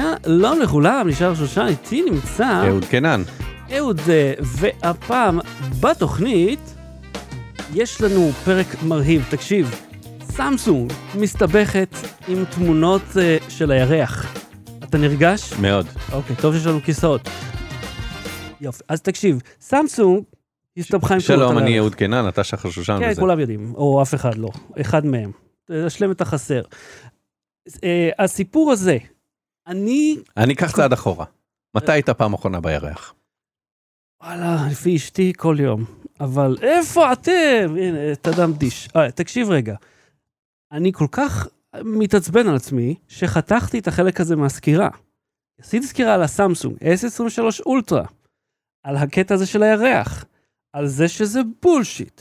שלום לכולם, נשאר שושן, איתי נמצא אהוד קנן. אהוד, אה, והפעם בתוכנית יש לנו פרק מרהיב, תקשיב, סמסונג מסתבכת עם תמונות אה, של הירח. אתה נרגש? מאוד. אוקיי, טוב שיש לנו כיסאות. יופי, אז תקשיב, סמסונג הסתבכה עם תמונות שלום, אני. אהוד קנן, אתה שחר שושן כן, וזה. כולם יודעים, או אף אחד לא, אחד מהם. תשלם את החסר. אה, הסיפור הזה, אני, אני אקח צעד אחורה. מתי היית פעם אחרונה בירח? וואלה, לפי אשתי כל יום. אבל איפה אתם? הנה, תדם דיש. אה, תקשיב רגע. אני כל כך מתעצבן על עצמי, שחתכתי את החלק הזה מהסקירה. עשיתי סקירה על הסמסונג S23 אולטרה, על הקטע הזה של הירח, על זה שזה בולשיט,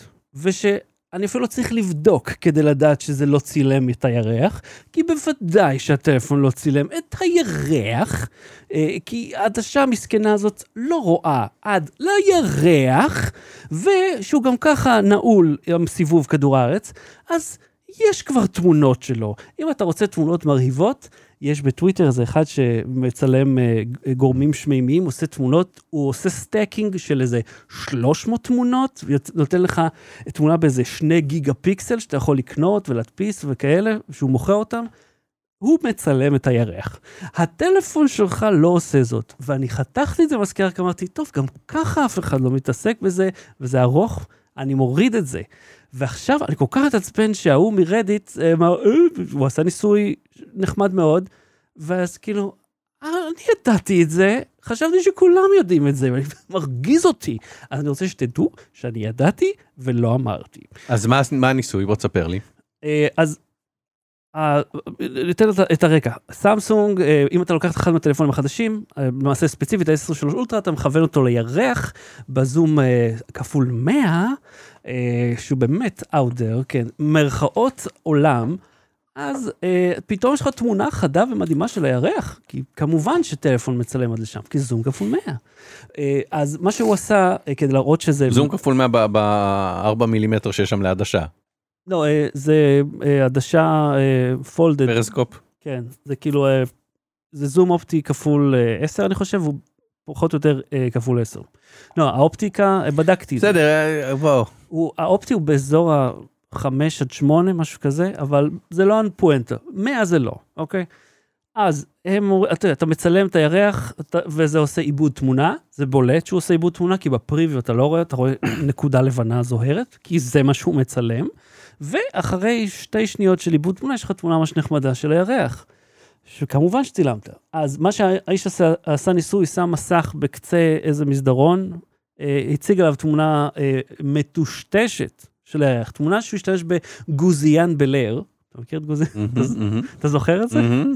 ושאני אפילו לא צריך לבדוק כדי לדעת שזה לא צילם את הירח, כי בוודאי שהטלפון לא צילם את הירח, אה, כי העדשה המסכנה הזאת לא רואה עד לירח, ושהוא גם ככה נעול עם סיבוב כדור הארץ, אז יש כבר תמונות שלו. אם אתה רוצה תמונות מרהיבות, יש בטוויטר איזה אחד שמצלם אה, גרמים שמימיים, עושה תמונות, הוא עושה stacking של איזה 300 תמונות, ונותן לך תמונה באיזה 2 גיגה פיקסל שאתה יכול לקנות ולהדפיס וכאלה, שהוא מוכר אותם. הוא מצלם את הירח. הטלפון שלך לא עושה זאת, ואני חתכתי את זה בעריכה, כי אמרתי, טוב, גם ככה אף אחד לא מתעסק בזה, וזה ארוך, אני מוריד את זה. ועכשיו אני כל כך התעצבן שההוא מ Reddit אה, אמר, "אה, הוא עשה ניסוי נחמד מאוד, ואז כאילו, "אה, אני ידעתי את זה, חשבתי שכולם יודעים את זה, וזה מרגיז אותי. אז אני רוצה שתדעו שאני ידעתי ולא אמרתי. אז מה מה הניסוי? בוא תספר לי. אז ניתן את הרקע. סמסונג, אם אתה לוקח את אחד מהטלפונים החדשים, למעשה ספציפית ה-23 אולטרה, אתה מכוון אותו לירח בזום כפול 100, אה, שהוא באמת out there, כן, מהקצוות עולם. אז אה, פתאום יש לך תמונה חדה ומדהימה של הירח, כי כמובן שטלפון מצלם עד לשם, כי זום כפול 100. אה, אז מה שהוא עשה אה, כדי להראות שזה... זום כפול 100 ב-4 מילימטר שיש שם ליד השעה. לא, אה, זה אה, עדשה folded. פריסקופ. כן, זה כאילו, אה, זה זום אופטי כפול אה, 10 אני חושב, הוא פחות או יותר אה, כפול 10. לא, האופטיקה, אה, בדקתי. בסדר, אה, בוא. הוא, האופטי הוא באזור ה-5 עד 8, משהו כזה, אבל זה לא הפואנטה. 100 זה לא, אוקיי? אז הם, אתה אתה מצלם את הירח, אתה, וזה עושה עיבוד תמונה, זה בולט שהוא עושה עיבוד תמונה, כי בפריוויו אתה לא רואה, אתה רואה נקודה לבנה זוהרת, כי זה מה שהוא מצלם, ואחרי שתי שניות של עיבוד תמונה, יש לך תמונה ממש נחמדה של הירח. שכמובן שצילמת. אז מה שהאיש עשה, עשה ניסוי, שם מסך בקצה איזה מסדרון, אה, הציג עליו תמונה אה, מטושטשת של הירח, תמונה שהוא השתמש בגוזיאן בלר. אתה מכיר את גוזיאן? מהמם, מהמם, אתה זוכר את זה? מהמם.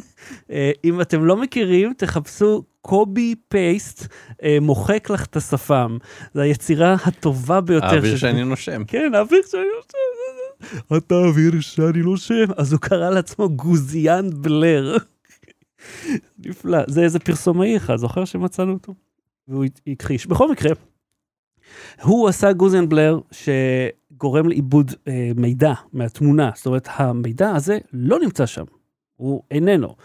אה, אם אתם לא מכירים, תחפשו קובי פייסט אה, מוחק לך את השפם. זו היצירה הטובה ביותר. האוויר שאני נושם. כן, האוויר שאני נושם. אתה האוויר שאני נושם. אז הוא קרא לעצמו גוזיאן בלר. נפלא. זה איזה פרסומאי אחד, זוכר שמצאנו אותו? והוא הכחיש. בכל מקרה, הוא עשה גוזיאן בלר שגורם לאיבוד אה, מידע מהתמונה. זאת אומרת, המידע הזה לא נמצא שם. הוא איננו.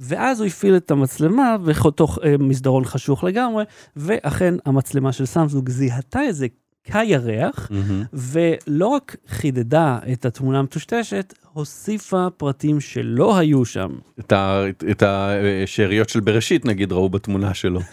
ואז הוא הפעיל את המצלמה בתוך אה, מסדרון חשוך לגמרי, ואכן המצלמה של סמסונג זיהתה את זה כירח, מהמם. ולא רק חידדה את התמונה המטושטשת, הוסיפה פרטים שלא היו שם. את ה- את השאריות של בראשית נגיד ראו בתמונה שלו.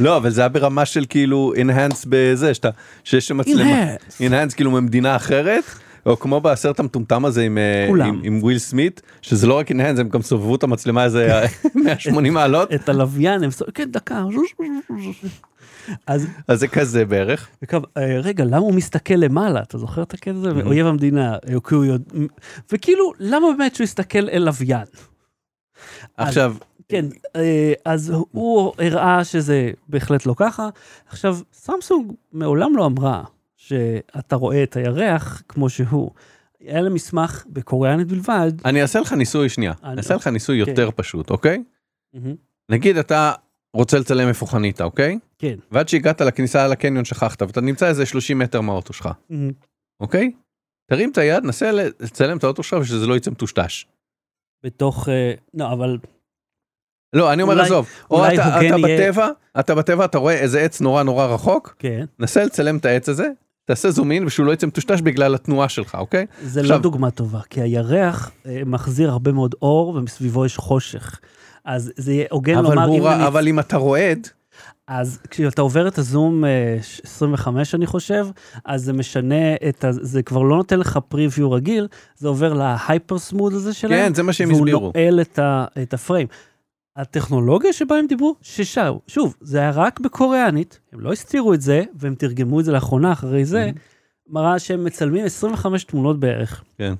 לא אבל זה היה ברמה של כאילו enhance בזה שאתה שיש שם מצלמה Enhance. enhance כאילו ממדינה אחרת או כמו בסרט המטומטם הזה עם, אה, כולם. עם, עם וויל סמית שזה לא רק enhance הם גם סובבו את המצלמה איזה 180 מעלות את הלוויין, הם... סו- כן, דקה. אז אז זה כזה בערך וכב- אה, רגע, למה הוא מסתכל למעלה? אתה זוכר את הקטע הזה? אויב המדינה. אה, כי הוא יודע- וכאילו, למה באמת שהוא יסתכל אל לוויין? עכשיו כן, אה, אז הוא הראה שזה בהחלט לא ככה. עכשיו, סמסונג מעולם לא אמרה שאתה רואה את הירח כמו שהוא. היה לה מסמך בקוריאנית בלבד. אני אעשה לך ניסוי שנייה אני- אעשה לך ניסוי. יותר פשוט אוקיי. נגיד אתה רוצה לצלם איפה חנית אוקיי כן. ועד שהגעת לכניסה לקניון שכחת ואתה נמצא איזה 30 מטר מהאוטו שלך מהמם. אוקיי? תרים את היד נסה לצלם את האוטו שלך ושזה לא יצא מטושטש. בתוך... אה, לא, אבל לא, אני אומר אולי- עזוב, או אתה יהיה- בטבע, אתה בטבע, אתה רואה איזה עץ נורא נורא רחוק, כן. נסה לצלם את העץ הזה, תעשה זום אין ושהוא לא יצא מטושטש בגלל התנועה שלך, אוקיי? זה עכשיו- לא דוגמה טובה, כי הירח אה, מחזיר הרבה מאוד אור ומסביבו יש חושך. אז זה יהיה הוגן אבל לומר, אם אני... אבל אם אתה רועד, אז כשאתה עובר את הזום אה, ש- 25 אני חושב, אז זה משנה את ה... זה כבר לא נותן לך פריוויו רגיל, זה עובר להייפר סמוד הזה שלהם. כן, זה מה שהם והוא הסבירו. נועל את, ה, את הפריים. הטכנולוגיה שבה הם דיברו, ששם, שוב, זה היה רק בקוריאנית, הם לא הסתירו את זה, והם תרגמו את זה לאחרונה אחרי זה, מראה שהם מצלמים 25 תמונות בערך. כן.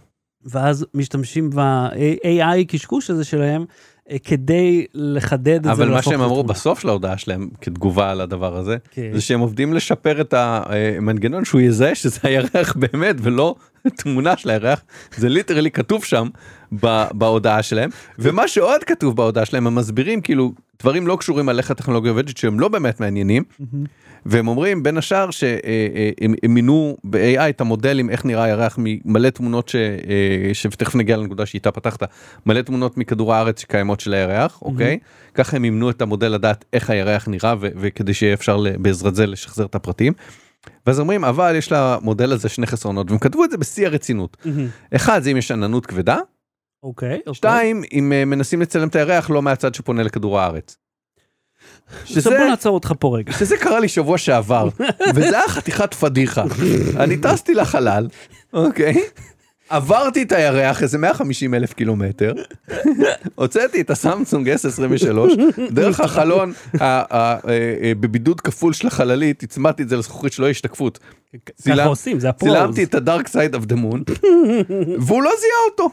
ואז משתמשים ב-AI קשקוש הזה שלהם, אה, כדי לחדד את זה. אבל מה שהם אמרו. בסוף של ההודעה שלהם כתגובה על הדבר הזה, כן. זה שהם עובדים לשפר את המנגנון שהוא יזהה שזה הירח באמת ולא תמונה של הירח, זה ליטרלי כתוב שם בהודעה שלהם, ומה שעוד כתוב בהודעה שלהם הם מסבירים כאילו דברים לא קשורים על איך הטכנולוגיה עובדת שהם לא באמת מעניינים, מהמם. והם אומרים בין השאר שהם הם מינו ב-AI את המודלים איך נראה הירח ממלא תמונות ש, אה, שתכף נגיע לנקודה שאיתה פתחת מלא תמונות מכדור הארץ שקיימות של הירח אוקיי ככה הם אימנו את המודל לדעת איך הירח נראה ו- וכדי שיהיה אפשר בעזרת זה לשחזר את הפרטים. ואז אומרים אבל יש למודל הזה שני חסרונות והם כתבו את זה בשיא הרצינות מהמם. אחד זה אם יש עננות כבדה אוקיי, אוקיי. שתיים אם אה, מנסים לצלם את הירח לא מהצד שפונה לכדור הארץ. עכשיו בוא נעצור אותך פה רגע. שזה קרה לי שבוע שעבר, וזה היה חתיכת פדיחה. אני טסתי לחלל, אוקיי? עברתי את הירח איזה 150 אלף קילומטר, הוצאתי את הסמסונג S23, דרך החלון אה, אה, בבידוד כפול של החללית, הצמדתי את זה לזכוכית שלא יהיה השתקפות. ככה עושים, זה הפרוז. צילמתי את ה dark side of the moon, והוא לא זיהה אותו.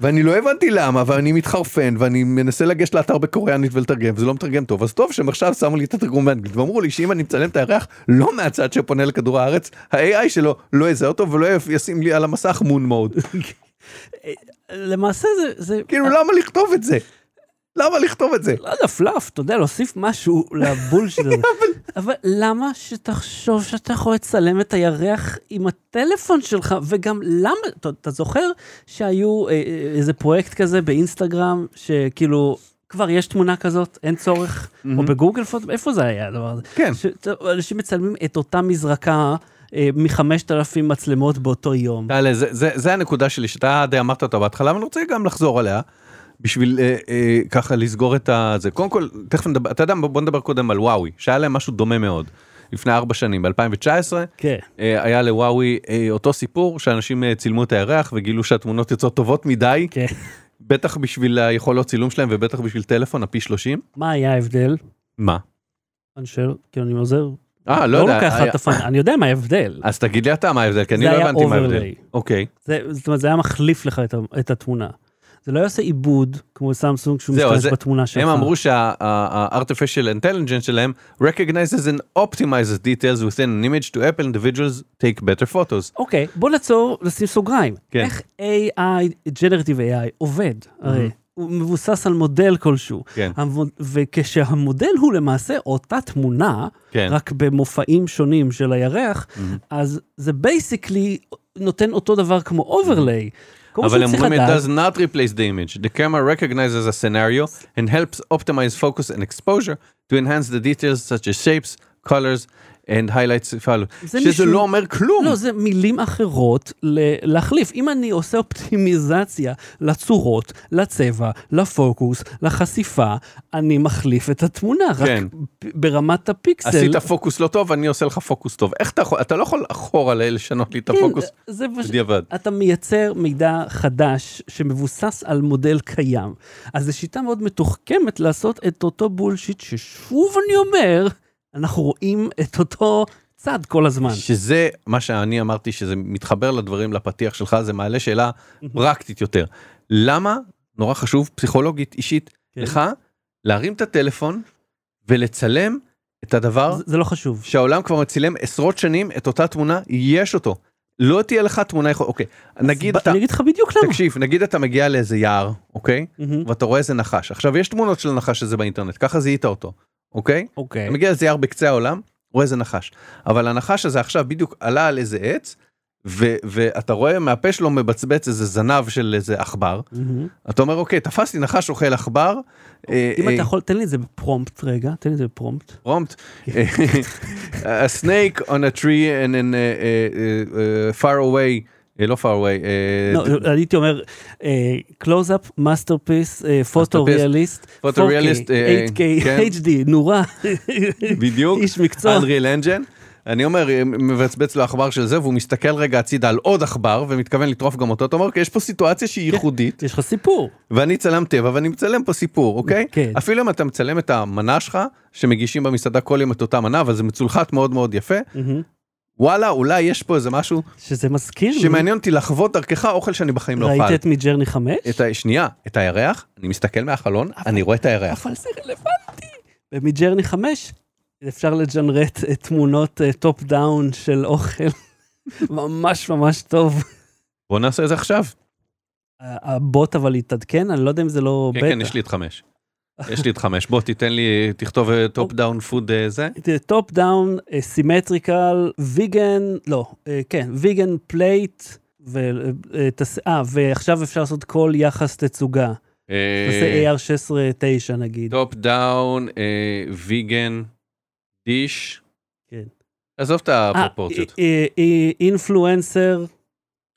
ואני לא הבנתי למה, ואני מתחרפן, ואני מנסה לגשת לאתר בקוריאנית ולתרגם, וזה לא מתרגם טוב, אז טוב שהם עכשיו שמו לי את התרגום באנגלית, ואמרו לי שאם אני מצלם את הירח לא מהצד שפונה לכדור הארץ, ה-AI שלו לא יזהה אותו ולא ישים לי על המסך moon mode. למעשה זה, זה, כאילו למה לכתוב את זה? למה לכתוב את זה? לא יודע, פלאף, אתה יודע, להוסיף משהו לבולשיט הזה. אבל למה שתחשוב שאתה יכול לצלם את הירח עם הטלפון שלך, וגם למה, אתה, אתה זוכר שהיו אה, אה, איזה פרויקט כזה באינסטגרם, שכאילו, כבר יש תמונה כזאת, אין צורך, או בגוגל פוטו, איפה זה היה הדבר הזה? כן. שאנשים מצלמים את אותה מזרקה אה, מחמשת אלפים מצלמות באותו יום. תעלה, זה, זה, זה הנקודה שלי שאתה די אמרת אותה בהתחלה, ואני רוצה גם לחזור עליה. בשביל אה, אה, ככה לסגור את הזה. קודם כל, תכף נדבר, אתה יודע, בוא נדבר קודם על וואוי, שהיה להם משהו דומה מאוד. לפני ארבע שנים, ב-2019, כן. אה, היה לוואוי אה, אותו סיפור שאנשים אה, צילמו את הירח וגילו שהתמונות יוצאות טובות מדי, כן. בטח בשביל היכולות צילום שלהם ובטח בשביל טלפון, הפי 30. מה היה ההבדל? מה? אני שואל, כאילו אני עוזר. אה, לא יודע. לוקח לך היה- את הפאנ... אני יודע מה ההבדל. אז תגיד לי אתה מה ההבדל, כי אני זה לא היה הבנתי מה ההבדל. overlay. אוקיי. זה, זאת אומרת, זה היה מחליף לך את, את התמונה. זה לא יעשה עיבוד כמו סמסונג שהוא משתמש זה- בתמונה שלך. הם אמרו שה-artificial intelligence שלהם recognizes and optimizes details within an image to help individuals take better photos. אוקיי, בוא נעצור, נשים סוגריים. כן. איך AI, Generative AI, עובד? הרי הוא מבוסס על מודל כלשהו. כן. המוד- וכשהמודל הוא למעשה אותה תמונה, כן. רק במופעים שונים של הירח, אז זה basically נותן אותו דבר כמו overlay. אבל הם אומרים it does not replace the image. The camera recognizes a scenario and helps optimize focus and exposure to enhance the details such as shapes, colors and highlights. זה שזה מישהו- לא אומר כלום. לא, זה מילים אחרות ל- להחליף. אם אני עושה אופטימיזציה לצורות, לצבע, לפוקוס, לחשיפה, אני מחליף את התמונה, כן. רק ב- ברמת הפיקסל. עשית פוקוס לא טוב, אני עושה לך פוקוס טוב. איך אתה יכול, אתה לא יכול אחורה לשנות לי את כן, הפוקוס. בדיעבד. אתה מייצר מידע חדש שמבוסס על מודל קיים. אז זו שיטה מאוד מתוחכמת לעשות את אותו בולשיט ששוב אני אומר, אנחנו רואים את אותו צד כל הזמן. שזה מה שאני אמרתי שזה מתחבר לדברים לפתיח שלך זה מעלה שאלה פרקטית יותר. למה נורא חשוב פסיכולוגית אישית כן. לך להרים את הטלפון ולצלם את הדבר זה- זה לא חשוב. שהעולם כבר מצילם עשרות שנים את אותה תמונה יש אותו. לא תהיה לך תמונה יכול אוקיי נגיד ב- אתה אני אגיד לך בדיוק למה. תקשיב נגיד אתה מגיע לאיזה יער אוקיי מהמם. ואתה רואה איזה נחש עכשיו יש תמונות של הנחש הזה באינטרנט ככה זיהית אותו אוקיי. אוקיי. אתה מגיע לאיזה יער בקצה העולם, רואה איזה נחש. אבל הנחש הזה עכשיו בדיוק עלה על איזה עץ, ו- ואתה רואה מהפה שלו מבצבץ איזה זנב של איזה עכבר, אתה אומר אוקיי תפסתי נחש אוכל עכבר. אה, אם אה, אתה יכול, תן לי את זה ב prompt רגע, תן לי את זה ב prompt. prompt a snake on a tree and then uh, uh, uh, far away אה, לא far away אה, לא, הייתי אומר, close-up, masterpiece, photorealist, Photorealist, אה, 8K, כן. HD, נורה, בדיוק איש מקצוע. Unreal Engine. אני אומר אה, מבצבץ לו עכבר של זה והוא מסתכל רגע הצידה על עוד עכבר ומתכוון לטרוף גם אותו אתה אומר "אוקיי, יש פה סיטואציה שהיא כן. ייחודית יש לך סיפור. ואני צלם טבע ואני מצלם פה סיפור אוקיי כן. אפילו אם אתה מצלם את המנה שלך שמגישים במסעדה כל יום את אותה מנה אבל זה מצולחת מאוד מאוד יפה. וואלה אולי יש פה איזה משהו שזה מזכיר לי, שמעניין אותי לחוות דרכך אוכל שאני בחיים לא ראית אוכל. את מג'רני 5? את ה... שנייה, את הירח, אני מסתכל מהחלון, אני רואה את הירח. אבל זה רלוונטי. ו Midjourney 5 אפשר לג'נרט אה, תמונות top down של אוכל. ממש ממש טוב. בוא נעשה את זה עכשיו. הבוט אבל התעדכן, אני לא יודע אם זה לא כן, בטא. כן, יש לי את חמש. יש לי את חמש. בוא תיתן לי, תכתוב top down food זה. top down, symmetrical, vegan, לא, אה, כן, vegan plate, אה, אה, ועכשיו אפשר לעשות כל יחס תצוגה. תעשה AR16-9 נגיד. top down, vegan, dish. כן. עזוב את הפרופורציות. influencer,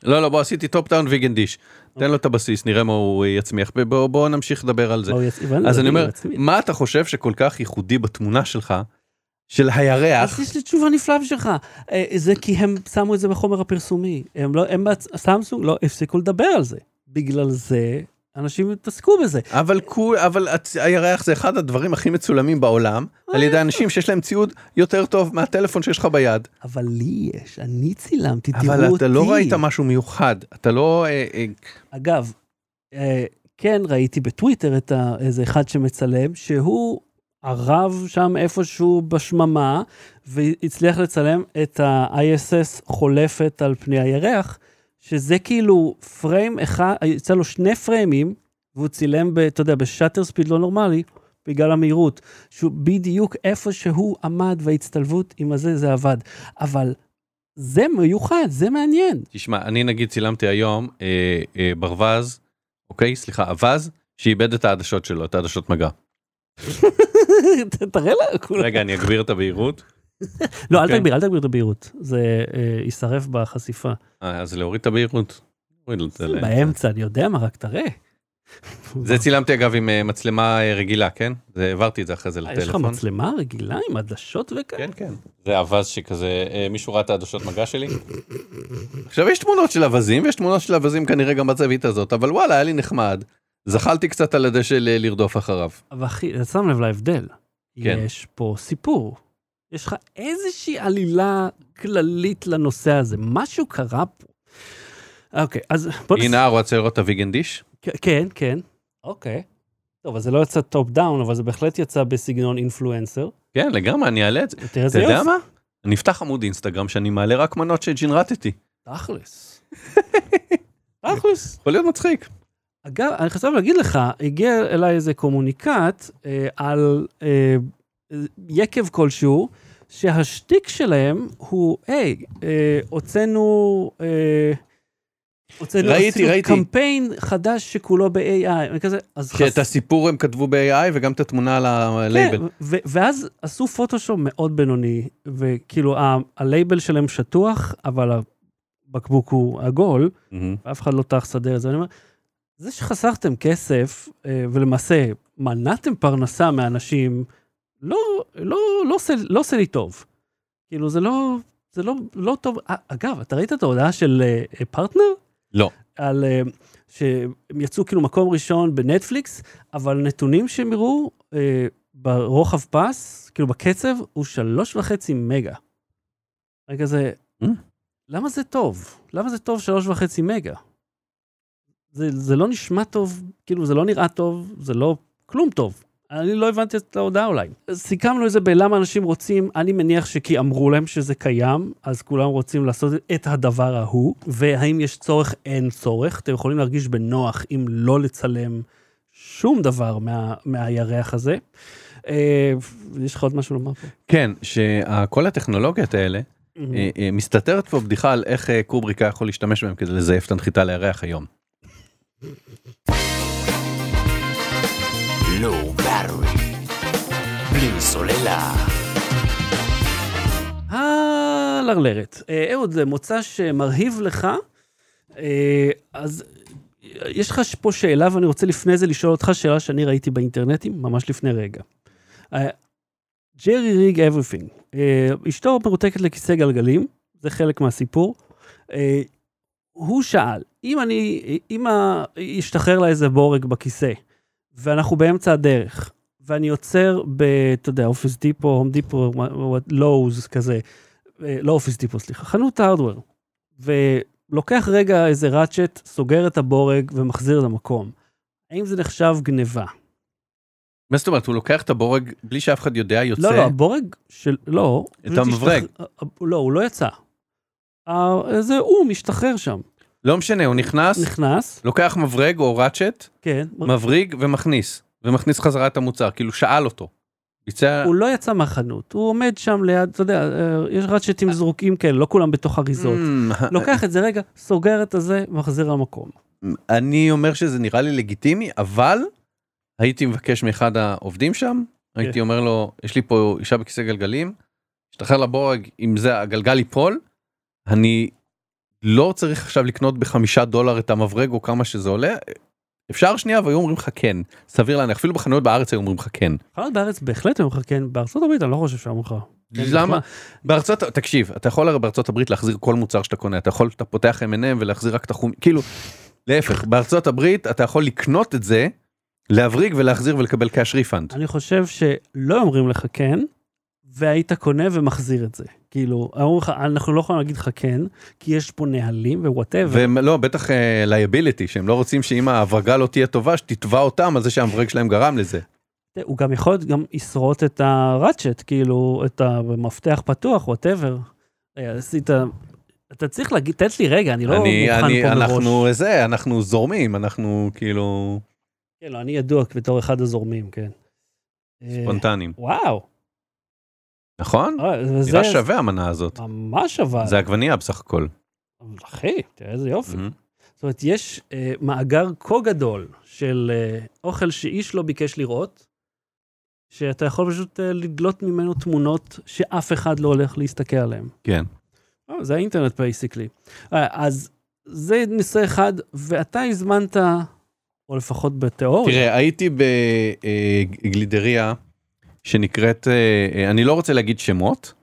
לא, לא, בוא עשיתי top down vegan dish. תן לו את הבסיס, נראה מה הוא יצמיח. בוא בוא נמשיך לדבר על זה. אז אני אומר. מה אתה חושב שכל כך ייחודי בתמונה שלך, של הירח, אז יש לי תשובה נפלאה בשבילך. אה, זה כי הם שמו את זה בחומר הפרסומי. הם לא, הם. סמסונג לא הפסיקו לדבר על זה. בגלל זה אנשים התעסקו בזה. אבל כול, אבל הירח זה אחד הדברים הכי מצולמים בעולם, על ידי אנשים שיש להם ציוד יותר טוב מהטלפון שיש לך ביד. אבל לי יש, אני צילמתי, תראו אותי. אבל אתה לא ראית משהו מיוחד, אתה לא... אה, אה, אגב, אה, כן ראיתי בטוויטר את ה- איזה אחד שמצלם, שהוא ערב שם איפשהו בשממה, והצליח לצלם את ה-ISS חולפת על פני הירח, שזה כאילו פריים אחד, יצא לו שני פריימים, והוא צילם, ב, אתה יודע, בשאטר ספיד לא נורמלי, בגלל המהירות, שהוא בדיוק איפה שהוא עמד וההצטלבות עם הזה, זה עבד. אבל זה מיוחד, זה מעניין. תשמע, אני נגיד צילמתי היום אה, אה, ברווז, אוקיי, סליחה, אווז, שאיבד את העדשות שלו, את העדשות מגע. תראה לה, כולם. רגע, אני אגביר את הבהירות. לא, אל אוקיי. תגביר, אל תגביר את הבהירות. זה אה, יישרף בחשיפה. אה, אז להוריד את הבהירות. נוריד את זה ל- באמצע, אני יודע מה, רק תראה. זה צילמתי אגב עם אה, מצלמה רגילה, כן? זה העברתי את זה אחרי זה אה, יש לך לטלפון. מצלמה רגילה עם עדשות וכאלה? כן, כן. זה אווז שכזה, מישהו ראה את העדשות מגע שלי? עכשיו יש תמונות של אווזים, ויש תמונות של אווזים כנראה גם בזווית הזאת, אבל וואלה, היה לי נחמד. זחלתי קצת על הדשא לרדוף אחריו. אבל אחי, שם לב להבדל. כן. יש פה סיפור. יש לך איזושהי עלילה כללית לנושא הזה. משהו קרה פה. אוקיי, אז בוא נס... הנה, רוצה לראות את ה vegan dish? כן, כן. אוקיי. טוב, אז זה לא יצא top down, אבל זה בהחלט יצא בסגנון influencer. כן, לגמרי, אני אעלה את זה. תראה אתה יודע. מה? אני אפתח עמוד אינסטגרם שאני מעלה רק מנות שג'ינרטתי. תכלס. תכלס. יכול להיות מצחיק. אגב, אני חייב להגיד לך, הגיע אליי איזה קומוניקט אה, על אה, יקב כלשהו, שהשטיק שלהם הוא, היי, אה, הוצאנו, אה, הוצאנו, ראיתי, ראיתי. קמפיין חדש שכולו ב-AI, כזה, אז שאת הסיפור הם כתבו ב-AI וגם את התמונה על הלייבל. כן, ו- ואז עשו פוטושופ מאוד בינוני, וכאילו ה- הלייבל שלהם שטוח, אבל הבקבוק הוא עגול, מהמם. ואף אחד לא טרח לסדר את זה. אני אומר, זה שחסכתם כסף, אה, ולמעשה מנעתם פרנסה מאנשים, לא, לא, לא, עושה, לא עושה לי טוב. כאילו, זה לא, זה לא, לא טוב. אה, אגב, אתה ראית את ההודעה של אה, פרטנר? לא. על אה, שהם יצאו כאילו מקום ראשון בנטפליקס, אבל נתונים שהם הראו אה, ברוחב פס, כאילו בקצב, הוא שלוש וחצי מגה. רגע זה, Mm. למה זה טוב? למה זה טוב שלוש וחצי מגה? זה, זה לא נשמע טוב, כאילו זה לא נראה טוב, זה לא כלום טוב. אני לא הבנתי את ההודעה אולי. סיכמנו את זה בלמה אנשים רוצים, אני מניח שכי אמרו להם שזה קיים, אז כולם רוצים לעשות את הדבר ההוא, והאם יש צורך? אין צורך. אתם יכולים להרגיש בנוח אם לא לצלם שום דבר מה, מהירח הזה. אה, יש לך עוד משהו לומר פה? כן, שכל הטכנולוגיות האלה, אה, מסתתרת פה בדיחה על איך אה, קובריק היה יכול להשתמש בהם כדי לזייף את הנחיתה לירח היום. Low battery. בלי סוללה. הלרלרת. אה, אהוד, זה מוצא שמרהיב לך, אה, אז אה, יש לך פה שאלה, ואני רוצה לפני זה לשאול אותך שאלה שאני ראיתי באינטרנטים, ממש לפני רגע. אה, JerryRigEverything, אה, אשתו מרותקת לכיסא גלגלים, זה חלק מהסיפור. אה, הוא שאל, אם אני, אם ישתחרר לה איזה בורג בכיסא, ואנחנו באמצע הדרך, ואני עוצר ב, אתה יודע, Office Depot, Home Depot, Lowe's כזה, אה, לא Office Depot, סליחה, חנות hardware, ולוקח רגע איזה ratchet, סוגר את הבורג ומחזיר למקום. האם זה נחשב גניבה? מה זאת אומרת הוא לוקח את הבורג בלי שאף אחד יודע יוצא לא, לא, הבורג של... לא. את המברג. לא, הוא לא יצא. אה, זה הוא משתחרר שם. לא משנה הוא נכנס נכנס, לוקח מברג או ראצ'ט כן, מבריג ומכניס ומכניס חזרה את המוצר כאילו שאל אותו. ביצע הוא לא יצא מהחנות, הוא עומד שם ליד, אתה יודע, אה, יש ראצ'טים זרוקים כאלה, לא כולם בתוך אריזות. Mm, לוקח את זה רגע, סוגר את הזה, מחזיר למקום. אני אומר שזה נראה לי לגיטימי אבל הייתי מבקש מאחד העובדים שם הייתי אומר לו יש לי פה אישה בכיסא גלגלים. השתחרר לבורג אם זה הגלגל ייפול. אני לא צריך עכשיו לקנות בחמישה דולר את המברג או כמה שזה עולה. אפשר שנייה והיו אומרים לך כן סביר להניח אפילו בחנויות בארץ היו אומרים לך כן. חנות בארץ בהחלט אומרים לך כן, בארצות הברית אני לא חושב שאומרים לך. כן, למה? בכלל. בארצות תקשיב אתה יכול הרי בארצות הברית להחזיר כל מוצר שאתה קונה אתה יכול אתה פותח M&M ולהחזיר רק את החום כאילו להפך בארצות הברית אתה יכול לקנות את זה להבריג ולהחזיר ולקבל cash refund. אני חושב שלא אומרים לך כן, והיית קונה ומחזיר את זה. כאילו, אמרו לך, אנחנו לא יכולים להגיד לך כן, כי יש פה נהלים ו whatever. ולא בטח liability שהם לא רוצים שאם ההברגה לא תהיה טובה שתתבע אותם על זה שהמברג שלהם גרם לזה. הוא גם יכול גם ישרוט את ה ratchet, כאילו, את המפתח פתוח, whatever. עשית, אתה צריך להגיד, תן לי רגע, אני לא אני, מוכן אני, פה מראש. אנחנו זה אנחנו זורמים אנחנו כאילו כן, לא, אני ידוע בתור אחד הזורמים, כן. אה, ספונטנים וואו, נכון? אה, וזה נראה שווה המנה הזאת ממש אבל. זה עגבנייה בסך הכל. אחי, תראה איזה יופי. זאת אומרת, יש אה, מאגר כה גדול של אה, אוכל שאיש לא ביקש לראות, שאתה יכול פשוט אה, לדלות ממנו תמונות שאף אחד לא הולך להסתכל עליהן. כן. אה, זה האינטרנט basically. אה, אז זה נושא אחד, ואתה הזמנת, או לפחות בתיאוריה, תראה הייתי בגלידריה אה, אה, אני לא רוצה להגיד שמות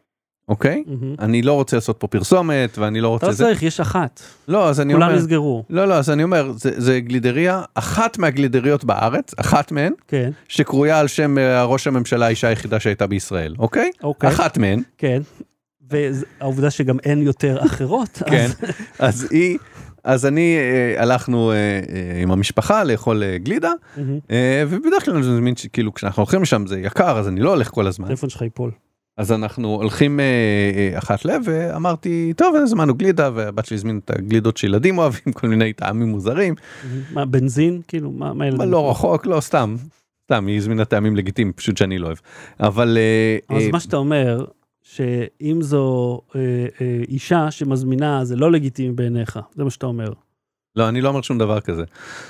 אוקיי? מהמם. אני לא רוצה לעשות פה פרסומת ואני לא אתה רוצה לא זה. צריך, יש אחת, לא אז אני כולם אומר נסגרו, לא לא אז אני אומר זה, זה גלידריה אחת מהגלידריות בארץ אחת מהן כן, שקרויה על שם אה, ראש הממשלה האישה היחידה שהייתה בישראל אוקיי? אוקיי, אחת מהן. כן, והעובדה שגם אין יותר אחרות, כן. אז היא אז אני אה, הלכנו אה, אה, עם המשפחה לאכול גלידה ובדרך כלל זה מין שכאילו כשאנחנו הולכים לשם זה יקר אז אני לא הולך כל הזמן הטלפון שלך ייפול. אז אנחנו הולכים אחת לב ואמרתי טוב הזמנו גלידה והבת שלי הזמינה את הגלידות שילדים אוהבים כל מיני טעמים מוזרים מה, בנזין? כאילו, מה, מה ילדים? מה לא רחוק לא סתם סתם היא הזמינה טעמים לגיטימיים פשוט שאני לא אוהב אבל אז מה שאתה אומר, שאם זו אה, אה, אישה שמזמינה, זה לא לגיטימי בעיניך, זה מה שאתה אומר. לא אני לא אומר שום דבר כזה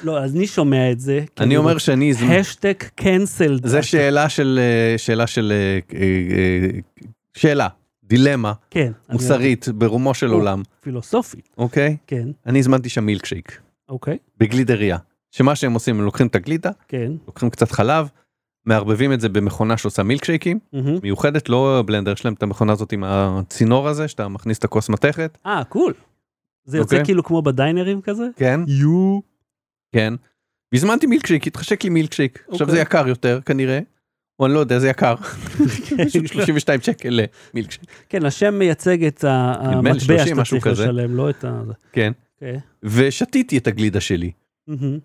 לא, אז אני שומע את זה. אני אומר שאני השטג קנסלד. זה שאלה של אה, שאלה של אה, אה, שאלה דילמה כן. אני- מוסרית ברומו של. עולם פילוסופי, אוקיי כן, אני הזמנתי שם מילקשייק אוקיי, בגלידריה שמה שהם עושים הם לוקחים את הגלידה כן. לוקחים קצת חלב מערבבים את זה במכונה שעושה מילקשייקים מהמם. מיוחדת לא בלנדר יש להם את המכונה הזאת עם הצינור הזה שאתה מכניס את הכוס מתכת אה, קול. זה יוצא אוקיי. כאילו כמו בדיינרים כזה? כן יו. כן. והזמנתי מילקשייק התחשק לי מילקשייק עכשיו אוקיי. זה יקר יותר כנראה. או אני לא יודע זה יקר. פשוט 32 שקל למילקשייק. כן, השם מייצג את המטבע 30, שאתה צריך כזה. לשלם, לא את ה... זה. כן. אוקיי. ושתיתי את הגלידה שלי. מהמם.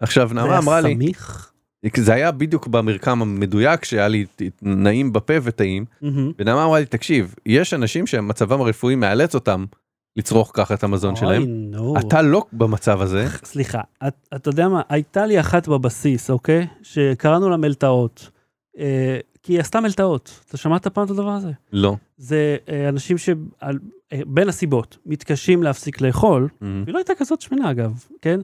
עכשיו זה נעמה היה אמרה לי סמיך? זה היה בדיוק במרקם המדויק שהיה לי נעים בפה וטעים מהמם. ונעמה אמרה לי תקשיב יש אנשים שמצבם הרפואי מאלץ אותם לצרוך ככה את המזון אוי, שלהם. נו. אתה לא במצב הזה. סליחה, את, אתה יודע מה, הייתה לי אחת בבסיס, אוקיי? שקראנו לה מלטעות. אה, כי היא עשתה מלטעות. אתה שמעת פעם את הדבר הזה? לא. זה אה, אנשים שבין הסיבות מתקשים להפסיק לאכול, היא לא הייתה כזאת שמנה אגב, כן?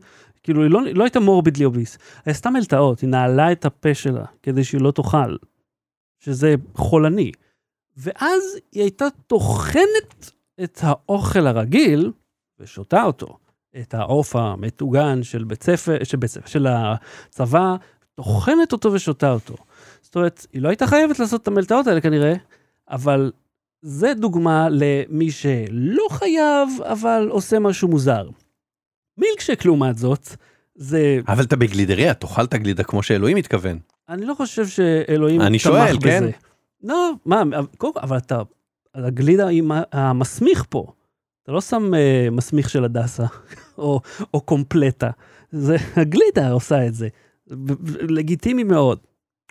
כאילו היא לא, לא הייתה מורבידלי אוביס, היא עשתה מלטעות, היא נעלה את הפה שלה כדי שהיא לא תאכל, שזה חולני. ואז היא הייתה טוחנת את האוכל הרגיל ושותה אותו. את העוף המטוגן של בית ספר, של, בית ספר, של הצבא, טוחנת אותו ושותה אותו. זאת אומרת, היא לא הייתה חייבת לעשות את המלטעות האלה כנראה, אבל זה דוגמה למי שלא חייב, אבל עושה משהו מוזר. מילקשק לעומת זאת, זה, אבל אתה בגלידריה, תאכל את הגלידה כמו שאלוהים מתכוון. אני לא חושב שאלוהים אני תמך שואל, בזה. כן? לא, מה, קודם כל, אבל אתה, הגלידה היא המסמיך פה. אתה לא שם אה, מסמיך של הדסה, או, או קומפלטה. זה, הגלידה עושה את זה. לגיטימי מאוד.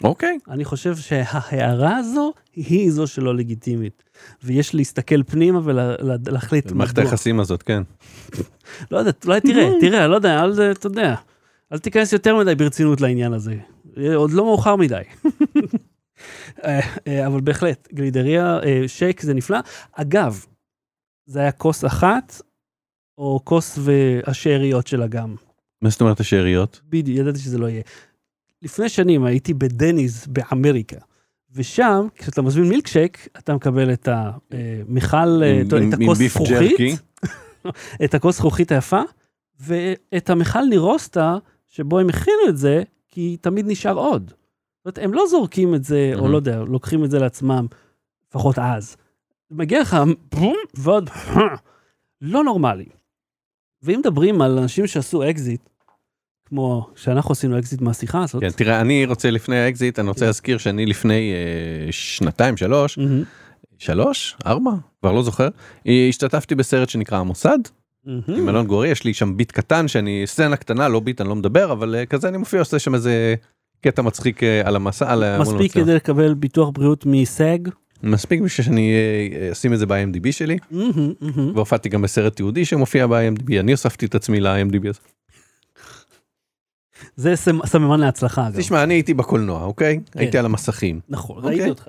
אוקיי. אני חושב שההערה הזו היא זו שלא לגיטימית. ויש להסתכל פנימה ולהחליט מערכת היחסים הזאת, כן. לא יודע, אולי תראה, תראה, לא יודע, אל, אתה יודע, אל תיכנס יותר מדי ברצינות לעניין הזה. עוד לא מאוחר מדי. אה, אה, אבל בהחלט, גלידריה, אה, שייק זה נפלא. אגב, זה היה כוס אחת, או כוס והשאריות שלה גם. מה זאת אומרת השאריות? בדיוק, ידעתי שזה לא יהיה. לפני שנים הייתי בדניז באמריקה, ושם, כשאתה מזמין מילקשייק, אתה מקבל את המכל, עם- את עם- עם הכוס זכוכית. את הכוס זכוכית היפה, ואת המכל נירוסטה, שבו הם הכינו את זה, כי תמיד נשאר עוד. זאת אומרת, הם לא זורקים את זה, או. לא יודע, לוקחים את זה לעצמם, לפחות אז. מגיע לך ועוד לא נורמלי. ואם מדברים על אנשים שעשו אקזיט, כמו שאנחנו עשינו אקזיט מהשיחה הזאת, כן, תראה, אני רוצה לפני האקזיט, אני רוצה כן. להזכיר שאני לפני אה, שנתיים, שלוש, שלוש, ארבע, כבר לא זוכר, השתתפתי בסרט שנקרא המוסד, מהמם. עם אלון גורי, יש לי שם ביט קטן, שאני, סצנה קטנה, לא ביט, אני לא מדבר, אבל אה, כזה אני מופיע, עושה שם איזה קטע מצחיק אה, על המסע, על מספיק. כדי לקבל ביטוח בריאות מסג. מספיק בשביל שאני אה, אשים את זה ב-IMDb שלי. והופעתי גם בסרט יהודי שמופיע ב-IMDb, אני הוספתי את עצמי ל-IMDb הזה. זה סמ- סממן להצלחה אגב. תשמע, אני הייתי בקולנוע, אוקיי? כן. הייתי על המסכים. נכון, אוקיי. ראיתי אותך.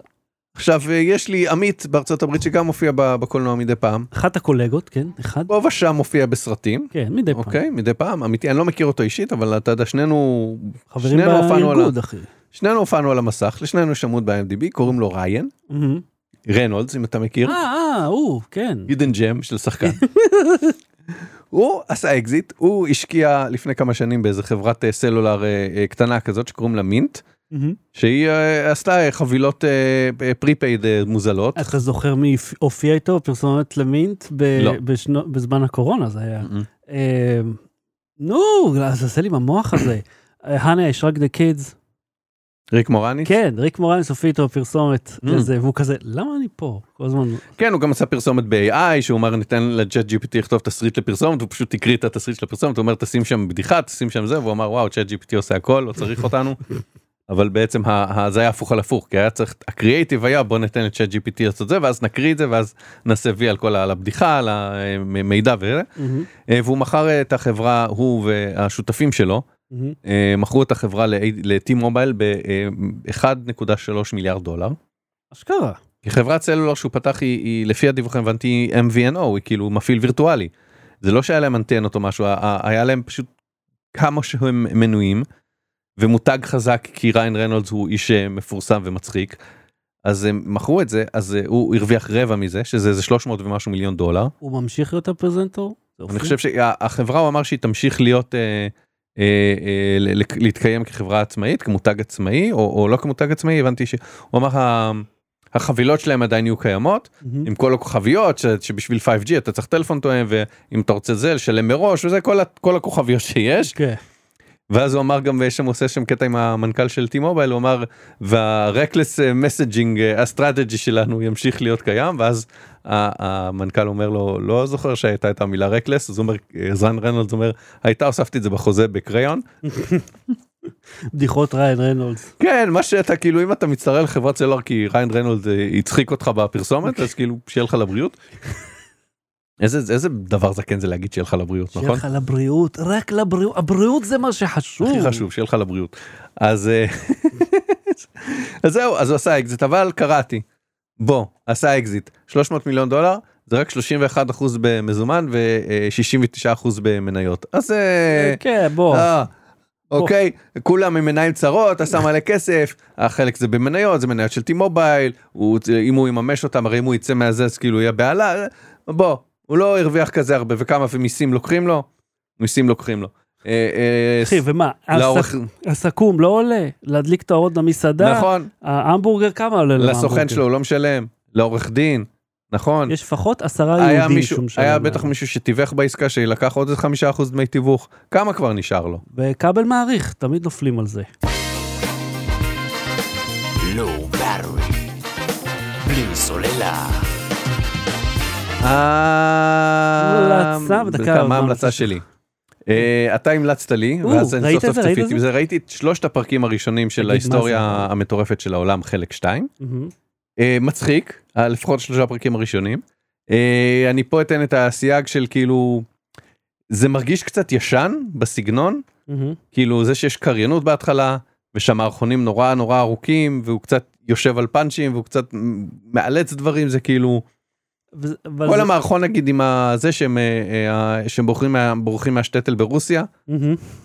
עכשיו, אה, יש לי עמית בארצות הברית שגם מופיע בקולנוע מדי פעם. אחת הקולגות, כן, אחד, פה ושם מופיע בסרטים, כן, מדי פעם. אוקיי? מדי פעם, אמיתי, אני לא מכיר אותו אישית, אבל אתה יודע, שנינו, חברים בארגון, אחי. שנינו הופענו על המסך, לשנינו יש עמוד ב-IMDb, קוראים לו ריין, מהמם. רנולדס, אם אתה מכיר, אה, אה, הוא, כן. hidden gem של שחקן. הוא עשה אקזיט, הוא השקיע לפני כמה שנים באיזה חברת אה, סלולר אה, אה, קטנה כזאת שקוראים לה Mint, מהמם. שהיא עשתה חבילות prepaid מוזלות. אתה זוכר מי הופיע איתו פרסומת ל Mint ב- לא. בשנו- בזמן הקורונה זה היה. Mm-mm. אה, נו, אז עשה לי עם המוח הזה. Honey, I Shrunk the Kids. ריק מורניס? כן, ריק מורנס הופיע איתו פרסומת Mm. לזה, והוא כזה, למה אני פה? כל הזמן. כן, הוא גם עשה פרסומת ב-AI, שהוא אמר ניתן ל ChatGPT לכתוב תסריט לפרסומת, הוא פשוט הקריא את התסריט של הפרסומת, הוא אומר תשים שם בדיחה, תשים שם זה, והוא אמר וואו, ChatGPT עושה הכל, לא צריך אותנו. אבל בעצם זה היה הפוך על הפוך, כי היה צריך, הקריאייטיב היה בוא ניתן לצ'אט GPT לעשות זה, ואז נקריא את זה, ואז נעשה וי על כל על הבדיחה, על המידע וזה. אה, והוא מכר את החברה, הוא והשותפים שלו, אה, מכרו את החברה ל-T מובייל ב-1.3 מיליארד דולר. אשכרה. כי חברת סלולר שהוא פתח היא, היא לפי הדיווחים הבנתי MVNO היא כאילו מפעיל וירטואלי. זה לא שהיה להם אנטנות או משהו היה להם פשוט כמה שהם מנויים ומותג חזק כי ריין רנולדס הוא איש אה, מפורסם ומצחיק. אז הם מכרו את זה אז אה, הוא הרוויח רבע מזה שזה איזה 300 ומשהו מיליון דולר. הוא ממשיך להיות הפרזנטור? אני? חושב שהחברה הוא אמר שהיא תמשיך להיות ל- להתקיים כחברה עצמאית כמותג עצמאי או, או לא כמותג עצמאי הבנתי שהוא אמר החבילות שלהם עדיין יהיו קיימות מהמם. עם כל הכוכביות ש, שבשביל 5G אתה צריך טלפון תואם ואם אתה רוצה זה לשלם מראש וזה כל, כל הכוכביות שיש כן. ואז הוא אמר גם ויש שם עושה שם קטע עם המנכ"ל של T-Mobile הוא אמר וה-reckless messaging strategy שלנו ימשיך להיות קיים ואז המנכ"ל אומר לו לא זוכר שהייתה את המילה reckless אז הוא אומר ריין רנולדס אומר הייתה הוספתי את זה בחוזה ב crayon בדיחות ריין רנולדס. כן מה שאתה כאילו אם אתה מצטרף לחברת סלולר כי ריין רנולד אה, הצחיק אותך בפרסומת אז כאילו שיהיה לך לבריאות. איזה איזה דבר זקן זה להגיד שיהיה לך לבריאות שיהיה נכון? לך לבריאות, רק לבריאות, הבריאות זה מה שחשוב. הכי חשוב שיהיה לך לבריאות אז אה, אז זהו, אז הוא עשה אקזיט, אבל קראתי. בוא, עשה אקזיט. 300 מיליון דולר, זה רק 31% במזומן ו-69% במניות. אז אה, כן, בוא. אה, אוקיי, כולם עם עיניים צרות, עשה מלא כסף, החלק זה במניות, זה מניות של T-Mobile, אם הוא יממש אותם, הרי אם הוא יצא מהזה אז כאילו יהיה בהלה, בוא, הוא לא הרוויח כזה הרבה, וכמה ומיסים לוקחים לו? מיסים לוקחים לו. אה, אה, אחי, ומה? הסכו"ם לא עולה? להדליק את האורות למסעדה? נכון, ההמבורגר כמה עולה לסוכן? שלו הוא לא משלם, לעורך דין, נכון. יש לפחות עשרה יהודים שהוא משלם היה. בטח מישהו שתיווך בעסקה שלקח עוד איזה חמישה אחוז דמי תיווך, כמה כבר נשאר לו? וכבל מעריך, תמיד נופלים על זה. בלי סוללה. המלצה בדקה מה ההמלצה המלצה שלי? אה, אתה המלצת לי, ואז אני סוף סוף צפיתי בזה, ראיתי את שלושת הפרקים הראשונים של ההיסטוריה? המטורפת של העולם, חלק 2. מהמם. מצחיק, אה, לפחות שלושה הפרקים הראשונים. אה, אני פה אתן את הסייג של כאילו, זה מרגיש קצת ישן בסגנון. כאילו זה שיש קריינות בהתחלה ושהמערכונים נורא נורא ארוכים והוא קצת יושב על פאנצ'ים והוא קצת מאלץ דברים זה כאילו כל זה- המערכון נגיד עם הזה שהם אה, אה, שהם בורחים בורחים מהשטטל ברוסיה.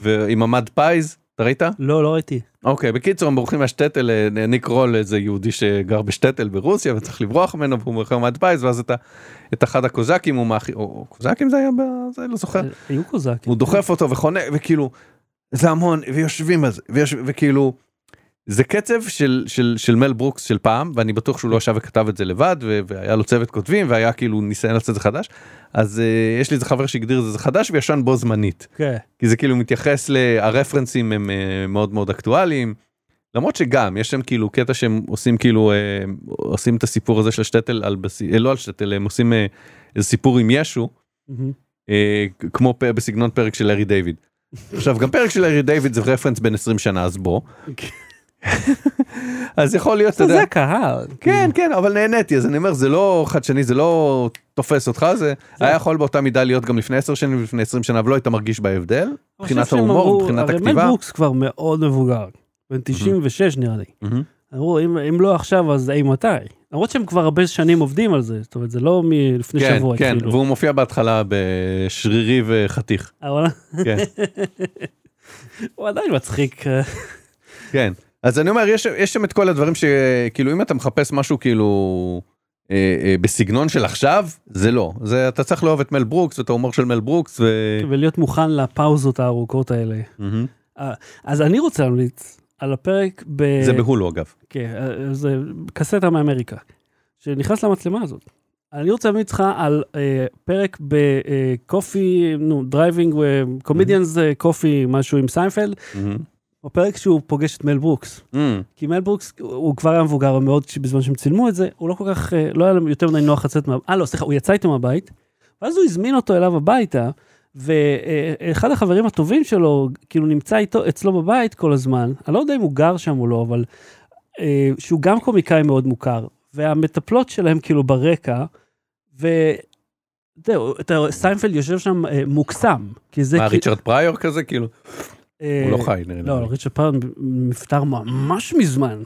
ועם ה mud pies אתה ראית? לא, לא ראיתי. אוקיי בקיצור הם בורחים מהשטטל אה, ניק קרול איזה יהודי שגר בשטטל ברוסיה וצריך לברוח ממנו והוא מוכר mud pies ואז אתה את אחד הקוזקים הוא מאחי או קוזקים זה היה בזה לא זוכר היו קוזקים. הוא דוחף אותו וחונה וכאילו זה המון ויושבים על זה ויש, וכאילו זה קצב של של של מל ברוקס של פעם ואני בטוח שהוא לא ישב וכתב את זה לבד והיה לו צוות כותבים והיה כאילו ניסיון לעשות את זה חדש אז uh, יש לי איזה חבר שהגדיר את זה זה חדש וישן בו זמנית כן. כי זה כאילו מתייחס לרפרנסים הם uh, מאוד מאוד אקטואליים. למרות שגם יש שם כאילו קטע שהם עושים כאילו uh, עושים את הסיפור הזה של שטטל על בסיס לא על שטטל הם עושים uh, איזה סיפור עם ישו. אה, כמו פ- בסגנון פרק של לארי דיוויד. עכשיו גם פרק של לארי דיוויד זה רפרנס בין 20 שנה אז בוא. אז יכול להיות אתה זה יודע. הקהל. כן כן אבל נהניתי אז אני אומר זה לא חדשני זה לא תופס אותך זה היה יכול באותה מידה להיות גם לפני 10 שנים ולפני 20 שנה ולא היית מרגיש בהבדל. מבחינת ההומור מבחינת הרי מל הכתיבה. ברוקס כבר מאוד מבוגר. בן 96 נראה לי. אמרו אם לא עכשיו אז אי מתי. למרות שהם כבר הרבה שנים עובדים על זה. זאת אומרת זה לא מלפני כן שבוע כן התחילו. והוא מופיע בהתחלה בשרירי וחתיך. אבל כן. הוא עדיין מצחיק. כן אז אני אומר יש יש שם את כל הדברים שכאילו אם אתה מחפש משהו כאילו אה, אה, בסגנון של עכשיו זה לא זה אתה צריך לאהוב את מל ברוקס ואת ההומור של מל ברוקס ו... ולהיות מוכן לפאוזות הארוכות האלה. מהמם. אז אני רוצה להמליץ על הפרק ב... זה בהולו אגב. כן, אה, זה קסטה מאמריקה, שנכנס למצלמה הזאת. אני רוצה להמליץ לך על אה, פרק ב coffee, נו, driving, comedians coffee, משהו עם סיינפלד, בפרק שהוא פוגש את מל ברוקס. מהמם. כי מל ברוקס, הוא כבר היה מבוגר מאוד בזמן שהם צילמו את זה, הוא לא כל כך, אה, לא היה יותר מדי נוח לצאת מה... אה, לא, סליחה, הוא יצא איתו מהבית, ואז הוא הזמין אותו אליו הביתה, ואחד החברים הטובים שלו, כאילו נמצא איתו, אצלו בבית כל הזמן, אני לא יודע אם הוא גר שם או לא, אבל אה, שהוא גם קומיקאי מאוד מוכר, והמטפלות שלהם כאילו ברקע, אתה רואה, סיינפלד יושב שם אה, מוקסם, כי זה... מה ריצ'רד פריור כזה כאילו? אה, הוא לא חי נראה לי. לא, לא, ריצ'רד פריור נפטר ממש מזמן.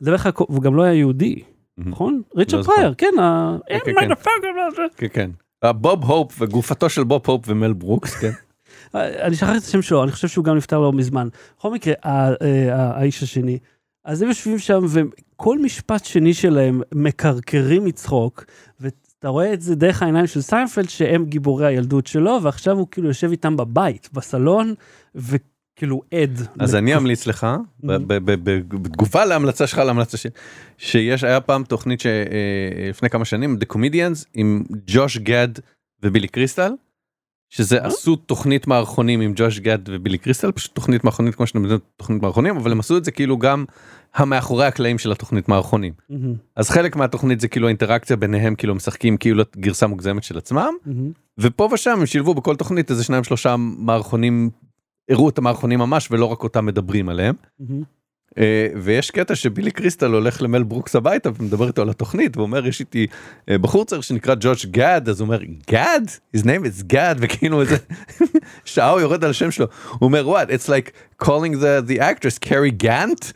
זה לך, והוא גם לא היה יהודי. נכון? ריצ'רד זוכר. פריור, כן. כן, כן. כן כן. אה, בוב הופ וגופתו של בוב הופ ומל ברוקס כן. אני שכחתי את השם שלו, אני חושב שהוא גם נפטר לא מזמן. בכל מקרה, אה, האיש השני, אז הם יושבים שם, וכל משפט שני שלהם מקרקרים מצחוק, ואתה רואה את זה דרך העיניים של סיינפלד, שהם גיבורי הילדות שלו, ועכשיו הוא כאילו יושב איתם בבית, בסלון, וכאילו עד. אז אני אמליץ לך בתגובה להמלצה שלך להמלצה שלי שיש היה פעם תוכנית שלפני כמה שנים The Comedians עם ג'וש גד ובילי קריסטל. שזה עשו תוכנית מערכונים עם ג'וש גד ובילי קריסטל פשוט תוכנית מערכונית כמו שאתם יודעים תוכנית מערכונים אבל הם עשו את זה כאילו גם המאחורי הקלעים של התוכנית מערכונים אז חלק מהתוכנית זה כאילו האינטראקציה ביניהם כאילו משחקים כאילו גרסה מוגזמת של עצמם. ופה ושם הם שילבו בכל תוכנית איזה שניים שלושה מערכונים הראו את המערכונים ממש ולא רק אותם מדברים עליהם מהמם. אה, ויש קטע שבילי קריסטל הולך למל ברוקס הביתה ומדבר איתו על התוכנית ואומר יש איתי אה, בחור צעיר שנקרא ג'וש גאד אז הוא אומר גאד? his name is גאד וכאילו איזה שעה הוא יורד על השם שלו הוא אומר what it's like calling the the actress קרי גאנט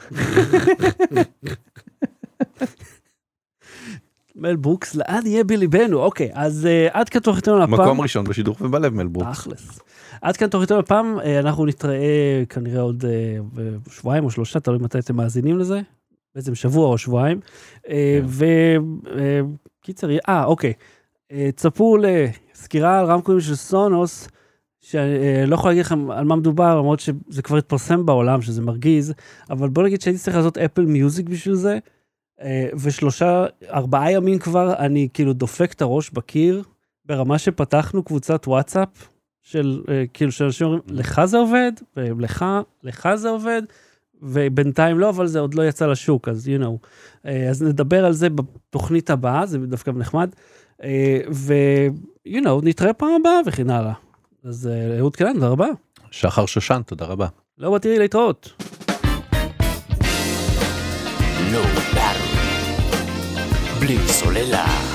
מל ברוקס לעד יהיה בליבנו אוקיי אז אה, עד כאן תוכניתנו לפעם. מקום ראשון בשידור ובלב מל ברוקס. תכלס. עד כאן תוכניתנו הפעם אה, אנחנו נתראה כנראה עוד אה, בשבועיים או שלושה תלוי מתי אתם מאזינים לזה. בעצם שבוע או שבועיים. וקיצר אה אוקיי. אה, צפו לסקירה על רמקומים של סונוס. שאני לא יכול להגיד לכם על מה מדובר למרות שזה כבר התפרסם בעולם שזה מרגיז אבל בוא נגיד שהייתי צריך לעשות אפל מיוזיק בשביל זה ושלושה ארבעה ימים כבר אני כאילו דופק את הראש בקיר ברמה שפתחנו קבוצת וואטסאפ של אה, כאילו שאנשים אומרים לך זה עובד ולך לך זה עובד ובינתיים לא אבל זה עוד לא יצא לשוק אז you know אה, אז נדבר על זה בתוכנית הבאה זה דווקא נחמד ו you know נתראה פעם הבאה וכן הלאה. אז אהוד קלן תודה רבה. שחר שושן תודה רבה. לא בתראי להתראות. Battery. בלי סוללה.